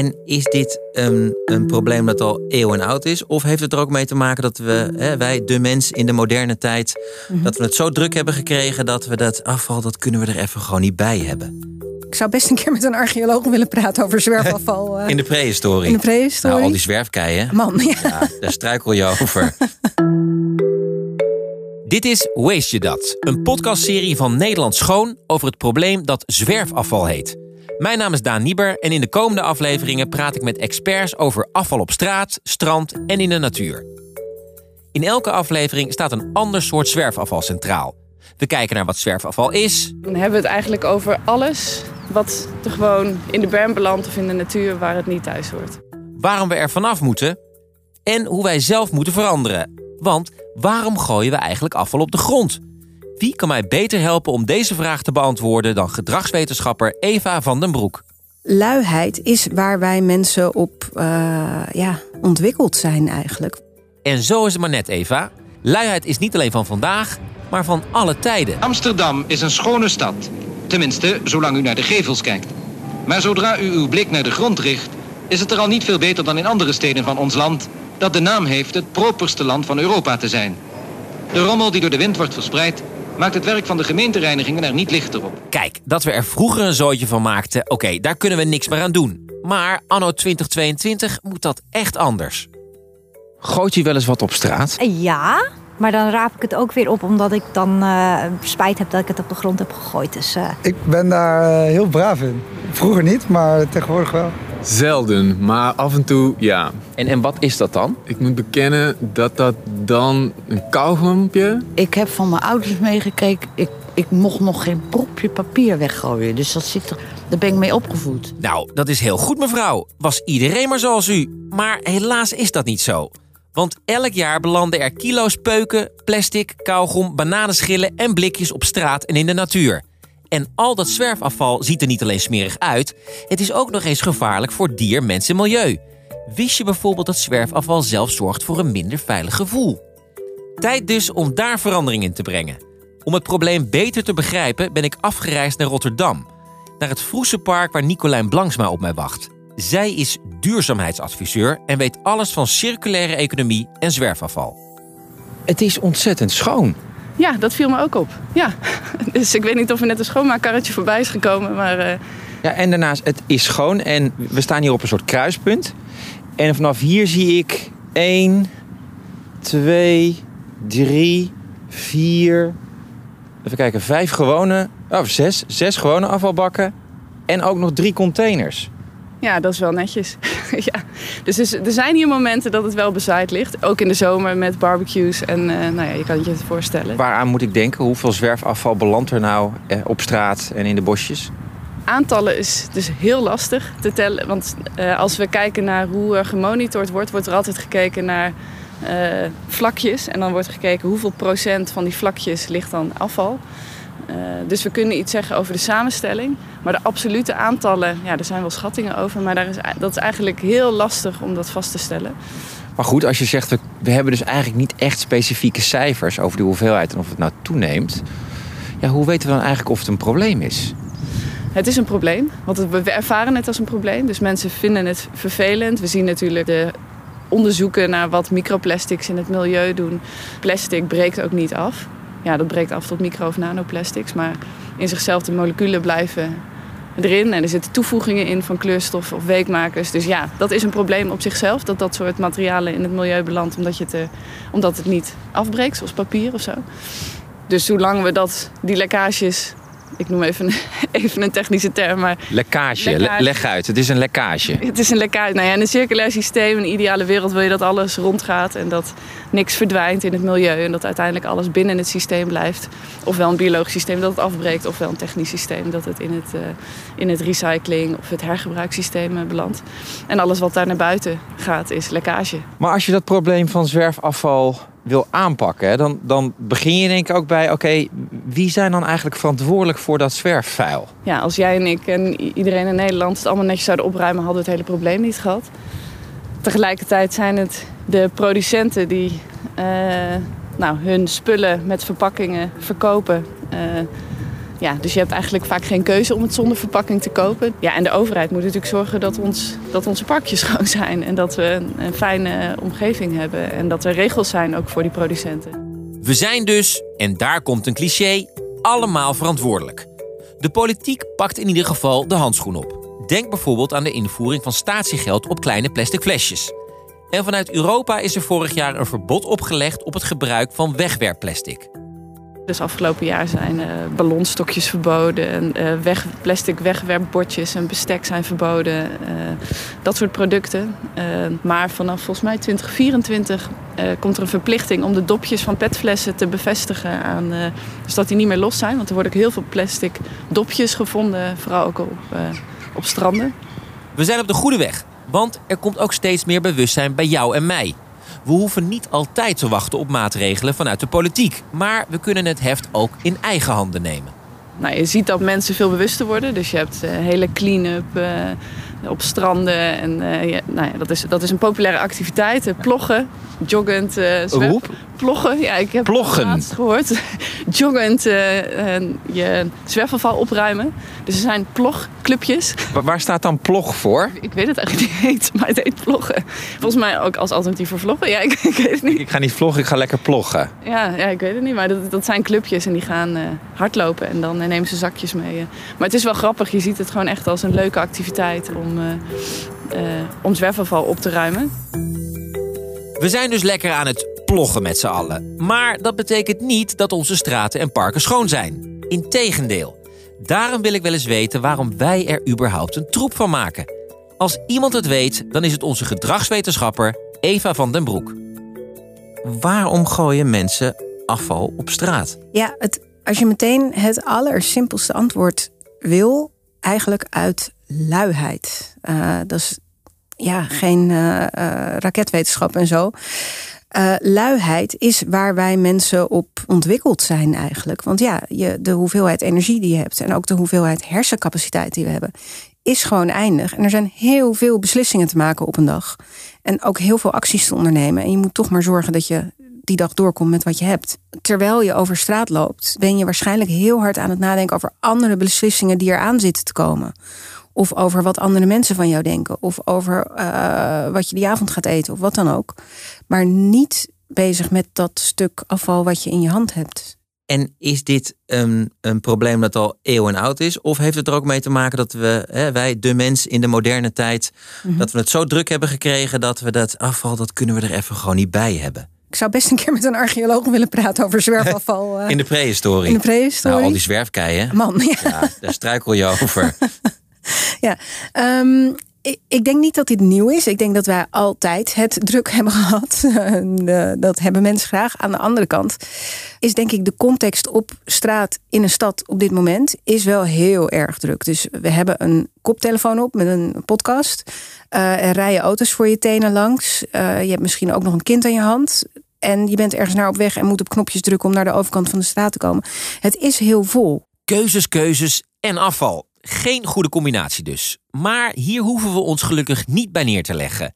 En is dit een, een probleem dat al eeuwen oud is? Of heeft het er ook mee te maken dat we, hè, wij, de mens in de moderne tijd, Mhm. dat we het zo druk hebben gekregen dat we dat afval, dat kunnen we er even gewoon niet bij hebben? Ik zou best een keer met een archeoloog willen praten over zwerfafval. eh, In de prehistorie. in de prehistorie. Nou, al die zwerfkeien. Man, ja. Ja, daar struikel je over. Dit is Waste Je Dat, een podcastserie van Nederland Schoon over het probleem dat zwerfafval heet. Mijn naam is Daan Nieber en in de komende afleveringen praat ik met experts over afval op straat, strand en in de natuur. In elke aflevering staat een ander soort zwerfafval centraal. We kijken naar wat zwerfafval is, Dan hebben we het eigenlijk over alles wat er gewoon in de berm belandt of in de natuur waar het niet thuis hoort. waarom we er vanaf moeten en hoe wij zelf moeten veranderen. Want waarom gooien we eigenlijk afval op de grond? Wie kan mij beter helpen om deze vraag te beantwoorden dan gedragswetenschapper Eva van den Broek? Luiheid is waar wij mensen op eh, ja, ontwikkeld zijn eigenlijk. En zo is het maar net, Eva. Luiheid is niet alleen van vandaag, maar van alle tijden. Amsterdam is een schone stad. Tenminste, zolang u naar de gevels kijkt. Maar zodra u uw blik naar de grond richt, is het er al niet veel beter dan in andere steden van ons land, dat de naam heeft het properste land van Europa te zijn. De rommel die door de wind wordt verspreid, maakt het werk van de gemeentereinigingen er niet lichter op. Kijk, dat we er vroeger een zootje van maakten, oké, daar kunnen we niks meer aan doen. Maar anno 2022 moet dat echt anders. Gooit je wel eens wat op straat? Ja, maar dan raap ik het ook weer op omdat ik dan eh, spijt heb dat ik het op de grond heb gegooid. Dus eh, Ik ben daar eh, heel braaf in. Vroeger niet, maar tegenwoordig wel. Zelden, maar af en toe ja. En, en wat is dat dan? Ik moet bekennen dat dat dan een kauwgompje... Ik heb van mijn ouders meegekeken. Ik, ik mocht nog geen propje papier weggooien. Dus dat zit er, daar ben ik mee opgevoed. Nou, dat is heel goed, mevrouw. Was iedereen maar zoals u. Maar helaas is dat niet zo. Want elk jaar belanden er kilo's peuken, plastic, kauwgom, bananenschillen en blikjes op straat en in de natuur. En al dat zwerfafval ziet er niet alleen smerig uit, het is ook nog eens gevaarlijk voor dier, mens en milieu. Wist je bijvoorbeeld dat zwerfafval zelf zorgt voor een minder veilig gevoel? Tijd dus om daar verandering in te brengen. Om het probleem beter te begrijpen ben ik afgereisd naar Rotterdam. Naar het Vroesenpark waar Nicolijn Blanksma op mij wacht. Zij is duurzaamheidsadviseur en weet alles van circulaire economie en zwerfafval. Het is ontzettend schoon. Ja, dat viel me ook op. Ja, dus ik weet niet of er net een schoonmaakkarretje voorbij is gekomen, maar eh, Ja, en daarnaast, het is schoon. En we staan hier op een soort kruispunt. En vanaf hier zie ik 1, 2, 3, 4. Even kijken, vijf gewone. Oh, zes. Zes gewone afvalbakken. En ook nog drie containers. Ja, dat is wel netjes. ja. Dus er, er zijn hier momenten dat het wel bezaaid ligt. Ook in de zomer met barbecues en eh, nou ja, je kan het je het voorstellen. Waaraan moet ik denken? Hoeveel zwerfafval belandt er nou eh, op straat en in de bosjes? Aantallen is dus heel lastig te tellen. Want eh, als we kijken naar hoe er gemonitord wordt, wordt er altijd gekeken naar vlakjes. En dan wordt gekeken hoeveel procent van die vlakjes ligt dan afval. Eh, dus we kunnen iets zeggen over de samenstelling. Maar de absolute aantallen, ja, er zijn wel schattingen over. Maar daar is, dat is eigenlijk heel lastig om dat vast te stellen. Maar goed, als je zegt, we, we hebben dus eigenlijk niet echt specifieke cijfers over de hoeveelheid en of het nou toeneemt. Ja, hoe weten we dan eigenlijk of het een probleem is? Het is een probleem, want we ervaren het als een probleem. Dus mensen vinden het vervelend. We zien natuurlijk de onderzoeken naar wat microplastics in het milieu doen. Plastic breekt ook niet af. Ja, dat breekt af tot micro- of nanoplastics. Maar in zichzelf de moleculen blijven erin. En er zitten toevoegingen in van kleurstoffen of weekmakers. Dus ja, dat is een probleem op zichzelf. Dat dat soort materialen in het milieu belandt omdat, je het, eh, omdat het niet afbreekt, zoals papier of zo. Dus zolang we dat, die lekkages... Ik noem even, een- even een technische term, maar Lekkage, Lekkage. Le- leg uit. Het is een lekkage. het is een lekkage. Nou ja, in een circulair systeem, in een ideale wereld wil je dat alles rondgaat en dat niks verdwijnt in het milieu en dat uiteindelijk alles binnen het systeem blijft. Ofwel een biologisch systeem dat het afbreekt, ofwel een technisch systeem dat het in het, eh, in het recycling of het hergebruikssysteem eh, belandt. En alles wat daar naar buiten gaat is lekkage. Maar als je dat probleem van zwerfafval wil aanpakken, dan, dan begin je denk ik ook bij... oké, wie zijn dan eigenlijk verantwoordelijk voor dat zwerfvuil? Ja, als jij en ik en iedereen in Nederland het allemaal netjes zouden opruimen, hadden we het hele probleem niet gehad. Tegelijkertijd zijn het de producenten die eh, nou, hun spullen met verpakkingen verkopen. eh, ja, dus je hebt eigenlijk vaak geen keuze om het zonder verpakking te kopen. Ja, en de overheid moet natuurlijk zorgen dat, ons, dat onze parkjes schoon zijn. En dat we een, een fijne omgeving hebben. En dat er regels zijn ook voor die producenten. We zijn dus, en daar komt een cliché, allemaal verantwoordelijk. De politiek pakt in ieder geval de handschoen op. Denk bijvoorbeeld aan de invoering van statiegeld op kleine plastic flesjes. En vanuit Europa is er vorig jaar een verbod opgelegd op het gebruik van wegwerpplastic. Dus afgelopen jaar zijn uh, ballonstokjes verboden, en, uh, weg, plastic wegwerpbordjes en bestek zijn verboden. Uh, dat soort producten. maar vanaf volgens mij 2024 komt er een verplichting om de dopjes van petflessen te bevestigen. Aan, die niet meer los zijn. Want er worden ook heel veel plastic dopjes gevonden, vooral ook op, op stranden. We zijn op de goede weg, want er komt ook steeds meer bewustzijn bij jou en mij. We hoeven niet altijd te wachten op maatregelen vanuit de politiek. Maar we kunnen het heft ook in eigen handen nemen. Nou, je ziet dat mensen veel bewuster worden. Dus je hebt uh, hele clean-up uh, op stranden. En uh, ja, nou ja, dat, is, dat is een populaire activiteit. ploggen, joggend, zwem, ploggen. Ja, ik heb ploggen. het laatst gehoord. joggend je zwerfafval opruimen. Dus er zijn plogclubjes. Waar staat dan plog voor? Ik weet het eigenlijk niet heet, maar het heet ploggen. Volgens mij ook als alternatief voor vloggen. Ja, ik, ik weet het niet. Ik ga niet vloggen, ik ga lekker ploggen. Ja, ja ik weet het niet. Maar dat, dat zijn clubjes en die gaan uh, hardlopen. En dan uh, nemen ze zakjes mee. Uh. Maar het is wel grappig. Je ziet het gewoon echt als een leuke activiteit om, om zwerfafval op te ruimen. We zijn dus lekker aan het ploggen met z'n allen. Maar dat betekent niet dat onze straten en parken schoon zijn. Integendeel. Daarom wil ik wel eens weten waarom wij er überhaupt een troep van maken. Als iemand het weet, dan is het onze gedragswetenschapper Eva van den Broek. Waarom gooien mensen afval op straat? Ja, het, als je meteen het allersimpelste antwoord wil, eigenlijk uit luiheid. Uh, dat is ja, geen uh, uh, raketwetenschap en zo. Uh, luiheid is waar wij mensen op ontwikkeld zijn eigenlijk. Want ja, je, de hoeveelheid energie die je hebt en ook de hoeveelheid hersencapaciteit die we hebben, is gewoon eindig. En er zijn heel veel beslissingen te maken op een dag. En ook heel veel acties te ondernemen. En je moet toch maar zorgen dat je die dag doorkomt met wat je hebt. Terwijl je over straat loopt, ben je waarschijnlijk heel hard aan het nadenken over andere beslissingen die er aan zitten te komen. Of over wat andere mensen van jou denken. Of over uh, wat je die avond gaat eten. Of wat dan ook. Maar niet bezig met dat stuk afval wat je in je hand hebt. En is dit een, een probleem dat al eeuwen oud is? Of heeft het er ook mee te maken dat we, hè, wij, de mens in de moderne tijd, mm -hmm. dat we het zo druk hebben gekregen dat we dat afval, dat kunnen we er even gewoon niet bij hebben? Ik zou best een keer met een archeoloog willen praten over zwerfafval. In de prehistorie. In de prehistorie. Nou, al die zwerfkeien. Man, ja. ja daar struikel je over. ja, um, ik, denk niet dat dit nieuw is. Ik denk dat wij altijd het druk hebben gehad. dat hebben mensen graag. Aan de andere kant is denk ik de context op straat in een stad op dit moment is wel heel erg druk. Dus we hebben een koptelefoon op met een podcast. Uh, er rijden auto's voor je tenen langs. Uh, je hebt misschien ook nog een kind aan je hand. En je bent ergens naar op weg en moet op knopjes drukken om naar de overkant van de straat te komen. Het is heel vol. Keuzes, keuzes en afval. Geen goede combinatie dus. Maar hier hoeven we ons gelukkig niet bij neer te leggen.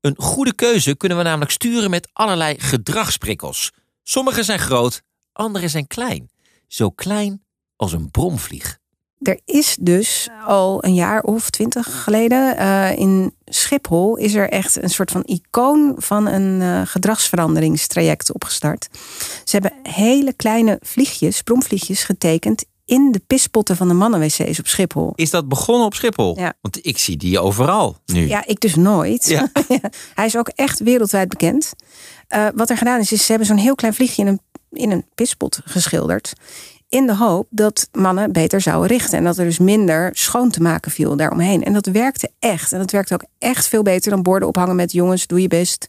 Een goede keuze kunnen we namelijk sturen met allerlei gedragsprikkels. Sommige zijn groot, andere zijn klein. Zo klein als een bromvlieg. Er is dus al een jaar of twintig geleden uh, in Schiphol is er echt een soort van icoon van een uh, gedragsveranderingstraject opgestart. Ze hebben hele kleine vliegjes, bromvliegjes getekend in de pispotten van de mannenwc's op Schiphol. Is dat begonnen op Schiphol? Ja. Want ik zie die overal nu. Ja, ik dus nooit. Ja. Hij is ook echt wereldwijd bekend. Uh, wat er gedaan is, is ze hebben zo'n heel klein vliegje in een, in een pispot geschilderd. In de hoop dat mannen beter zouden richten. En dat er dus minder schoon te maken viel daaromheen. En dat werkte echt. En dat werkte ook echt veel beter dan borden ophangen met jongens, doe je best.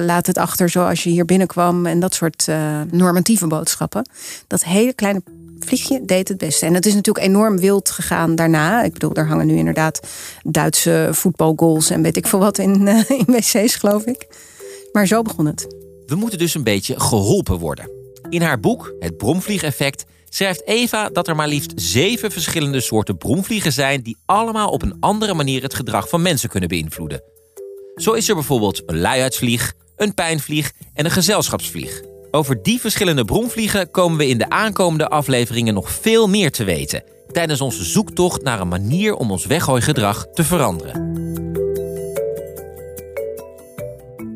Laat het achter zoals je hier binnenkwam. En dat soort uh, normatieve boodschappen. Dat hele kleine vliegje deed het beste. En het is natuurlijk enorm wild gegaan daarna. Ik bedoel, er hangen nu inderdaad Duitse voetbalgoals en weet ik veel wat in, uh, in wc's, geloof ik. Maar zo begon het. We moeten dus een beetje geholpen worden. In haar boek, Het Bromvliegeffect, schrijft Eva dat er maar liefst zeven verschillende soorten bromvliegen zijn die allemaal op een andere manier het gedrag van mensen kunnen beïnvloeden. Zo is er bijvoorbeeld een luihuidsvlieg, een pijnvlieg en een gezelschapsvlieg. Over die verschillende bromvliegen komen we in de aankomende afleveringen nog veel meer te weten. Tijdens onze zoektocht naar een manier om ons weggooigedrag te veranderen.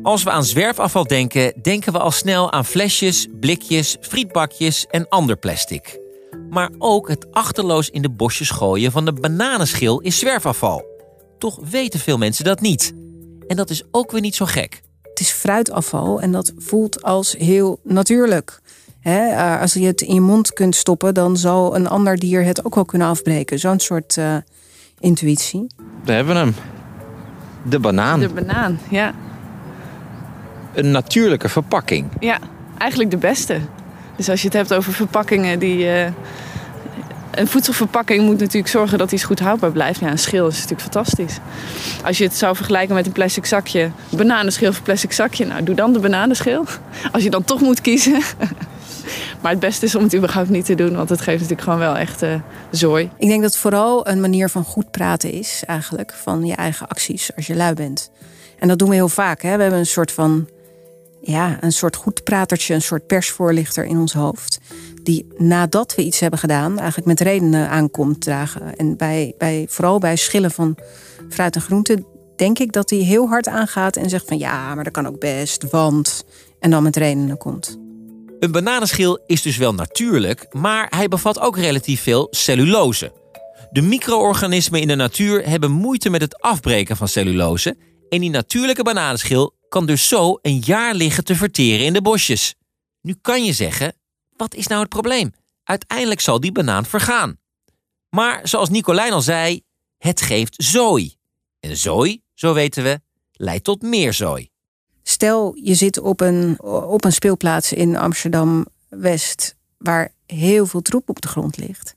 Als we aan zwerfafval denken, denken we al snel aan flesjes, blikjes, frietbakjes en ander plastic. Maar ook het achterloos in de bosjes gooien van de bananenschil is zwerfafval. Toch weten veel mensen dat niet. En dat is ook weer niet zo gek. Het is fruitafval en dat voelt als heel natuurlijk. Hè, eh, als je het in je mond kunt stoppen, dan zal een ander dier het ook wel kunnen afbreken. Zo'n soort eh, intuïtie. We hebben hem. De banaan. De banaan, ja. Een natuurlijke verpakking. Ja, eigenlijk de beste. Dus als je het hebt over verpakkingen die... eh, een voedselverpakking moet natuurlijk zorgen dat iets goed houdbaar blijft. Ja, een schil is natuurlijk fantastisch. Als je het zou vergelijken met een plastic zakje, bananenschil of plastic zakje, nou doe dan de bananenschil. Als je dan toch moet kiezen. Maar het beste is om het überhaupt niet te doen, want het geeft natuurlijk gewoon wel echt eh, zooi. Ik denk dat het vooral een manier van goed praten is, eigenlijk, van je eigen acties als je lui bent. En dat doen we heel vaak. Hè? We hebben een soort van, ja, een soort goedpratertje, een soort persvoorlichter in ons hoofd. Die nadat we iets hebben gedaan, eigenlijk met redenen aankomt dragen. En bij, bij, vooral bij schillen van fruit en groente, denk ik dat hij heel hard aangaat en zegt van ja, maar dat kan ook best, want. En dan met redenen komt. Een bananenschil is dus wel natuurlijk, maar hij bevat ook relatief veel cellulose. De micro-organismen in de natuur hebben moeite met het afbreken van cellulose. En die natuurlijke bananenschil kan dus zo een jaar liggen te verteren in de bosjes. Nu kan je zeggen, wat is nou het probleem? Uiteindelijk zal die banaan vergaan. Maar zoals Nicolijn al zei, het geeft zooi. En zooi, zo weten we, leidt tot meer zooi. Stel, je zit op een, op een speelplaats in Amsterdam-West... waar heel veel troep op de grond ligt.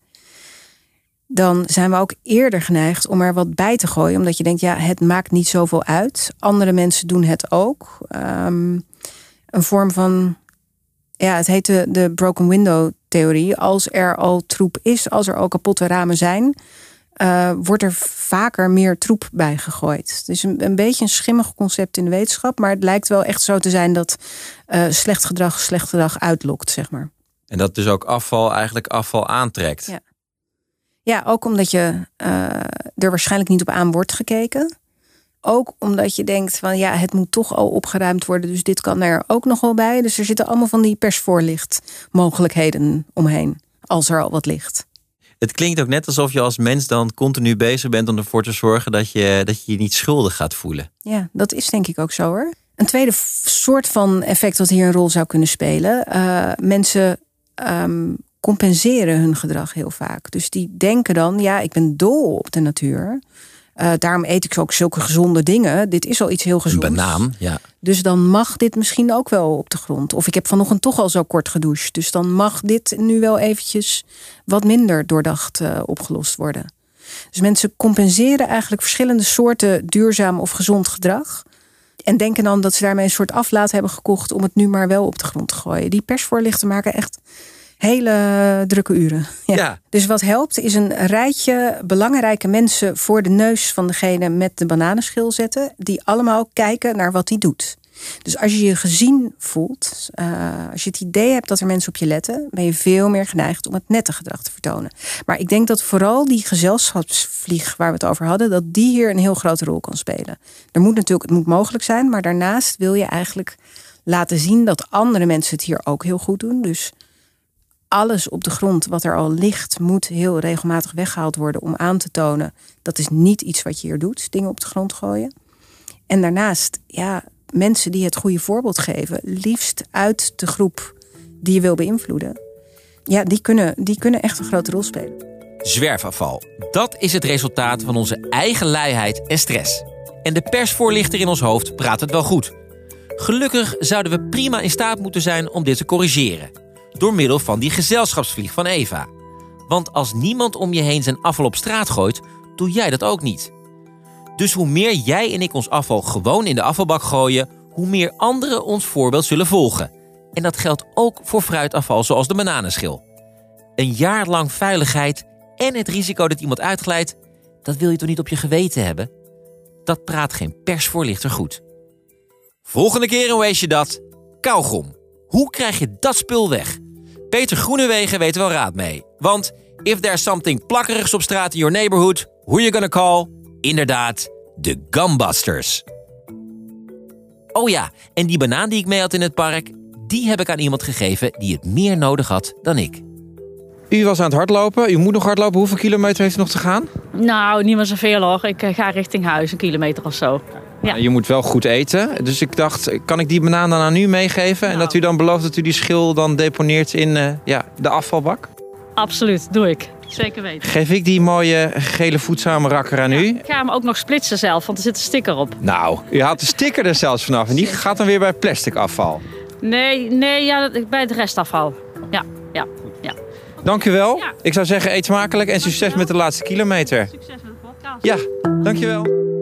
Dan zijn we ook eerder geneigd om er wat bij te gooien. Omdat je denkt, ja, het maakt niet zoveel uit. Andere mensen doen het ook. Ehm, een vorm van... Ja, het heet de, de broken window theorie. Als er al troep is, als er al kapotte ramen zijn... Uh, wordt er vaker meer troep bij gegooid. Het is een, een, beetje een schimmig concept in de wetenschap, maar het lijkt wel echt zo te zijn dat uh, slecht gedrag slecht gedrag uitlokt, zeg maar. En dat dus ook afval eigenlijk afval aantrekt. Ja, ja ook omdat je uh, er waarschijnlijk niet op aan wordt gekeken. Ook omdat je denkt van ja, het moet toch al opgeruimd worden, dus dit kan er ook nog wel bij. Dus er zitten allemaal van die persvoorlicht mogelijkheden omheen, als er al wat ligt. Het klinkt ook net alsof je als mens dan continu bezig bent om ervoor te zorgen dat je dat je, je niet schuldig gaat voelen. Ja, dat is denk ik ook zo hoor. Een tweede soort van effect dat hier een rol zou kunnen spelen. Uh, mensen um, compenseren hun gedrag heel vaak. Dus die denken dan, ja, ik ben dol op de natuur. Uh, daarom eet ik ook zulke gezonde dingen. Dit is al iets heel gezonds. Een banaan, ja. Dus dan mag dit misschien ook wel op de grond. Of ik heb vanochtend toch al zo kort gedoucht. Dus dan mag dit nu wel eventjes wat minder doordacht uh, opgelost worden. Dus mensen compenseren eigenlijk verschillende soorten duurzaam of gezond gedrag. En denken dan dat ze daarmee een soort aflaat hebben gekocht om het nu maar wel op de grond te gooien. Die persvoorlichten maken echt hele drukke uren. Ja. Ja. Dus wat helpt is een rijtje belangrijke mensen voor de neus van degene met de bananenschil zetten. Die allemaal kijken naar wat hij doet. Dus als je je gezien voelt, uh, als je het idee hebt dat er mensen op je letten, ben je veel meer geneigd om het nette gedrag te vertonen. Maar ik denk dat vooral die gezelschapsvlieg waar we het over hadden, dat die hier een heel grote rol kan spelen. Er moet natuurlijk, het moet mogelijk zijn, maar daarnaast wil je eigenlijk laten zien dat andere mensen het hier ook heel goed doen. Dus alles op de grond wat er al ligt, moet heel regelmatig weggehaald worden om aan te tonen dat is niet iets wat je hier doet, dingen op de grond gooien. En daarnaast, ja, mensen die het goede voorbeeld geven, liefst uit de groep die je wil beïnvloeden, ja, die kunnen, die kunnen echt een grote rol spelen. Zwerfafval. Dat is het resultaat van onze eigen luiheid en stress. En de persvoorlichter in ons hoofd praat het wel goed. Gelukkig zouden we prima in staat moeten zijn om dit te corrigeren. Door middel van die gezelschapsvlieg van Eva. Want als niemand om je heen zijn afval op straat gooit, doe jij dat ook niet. Dus hoe meer jij en ik ons afval gewoon in de afvalbak gooien, hoe meer anderen ons voorbeeld zullen volgen. En dat geldt ook voor fruitafval zoals de bananenschil. Een jaar lang veiligheid en het risico dat iemand uitglijdt, dat wil je toch niet op je geweten hebben? Dat praat geen persvoorlichter goed. Volgende keer in Wees je dat, kauwgom. Hoe krijg je dat spul weg? Peter Groenewegen weet wel raad mee. Want if there's something plakkerigs op straat in your neighborhood, who you gonna call? Inderdaad, de Gumbusters. Oh ja, en die banaan die ik mee had in het park, die heb ik aan iemand gegeven die het meer nodig had dan ik. U was aan het hardlopen. U moet nog hardlopen. Hoeveel kilometer heeft u nog te gaan? Nou, niet meer zoveel hoor. Ik eh, ga richting huis, een kilometer of zo. Ja. Nou, Je moet wel goed eten. Dus ik dacht, kan ik die banaan dan aan u meegeven? En dat u dan belooft dat u die schil dan deponeert in eh, ja, de afvalbak? Absoluut, doe ik. Zeker weten. Geef ik die mooie gele voedzame rakker aan u? Ik ga hem ook nog splitsen zelf, want er zit een sticker op. Nou, u haalt de sticker er zelfs vanaf. En die gaat dan weer bij plastic afval. Nee, nee, ja, bij het restafval. Ja, ja, ja. Dank u wel. Ik zou zeggen, eet smakelijk en succes met de laatste kilometer. Succes met de podcast. Ja, dankjewel.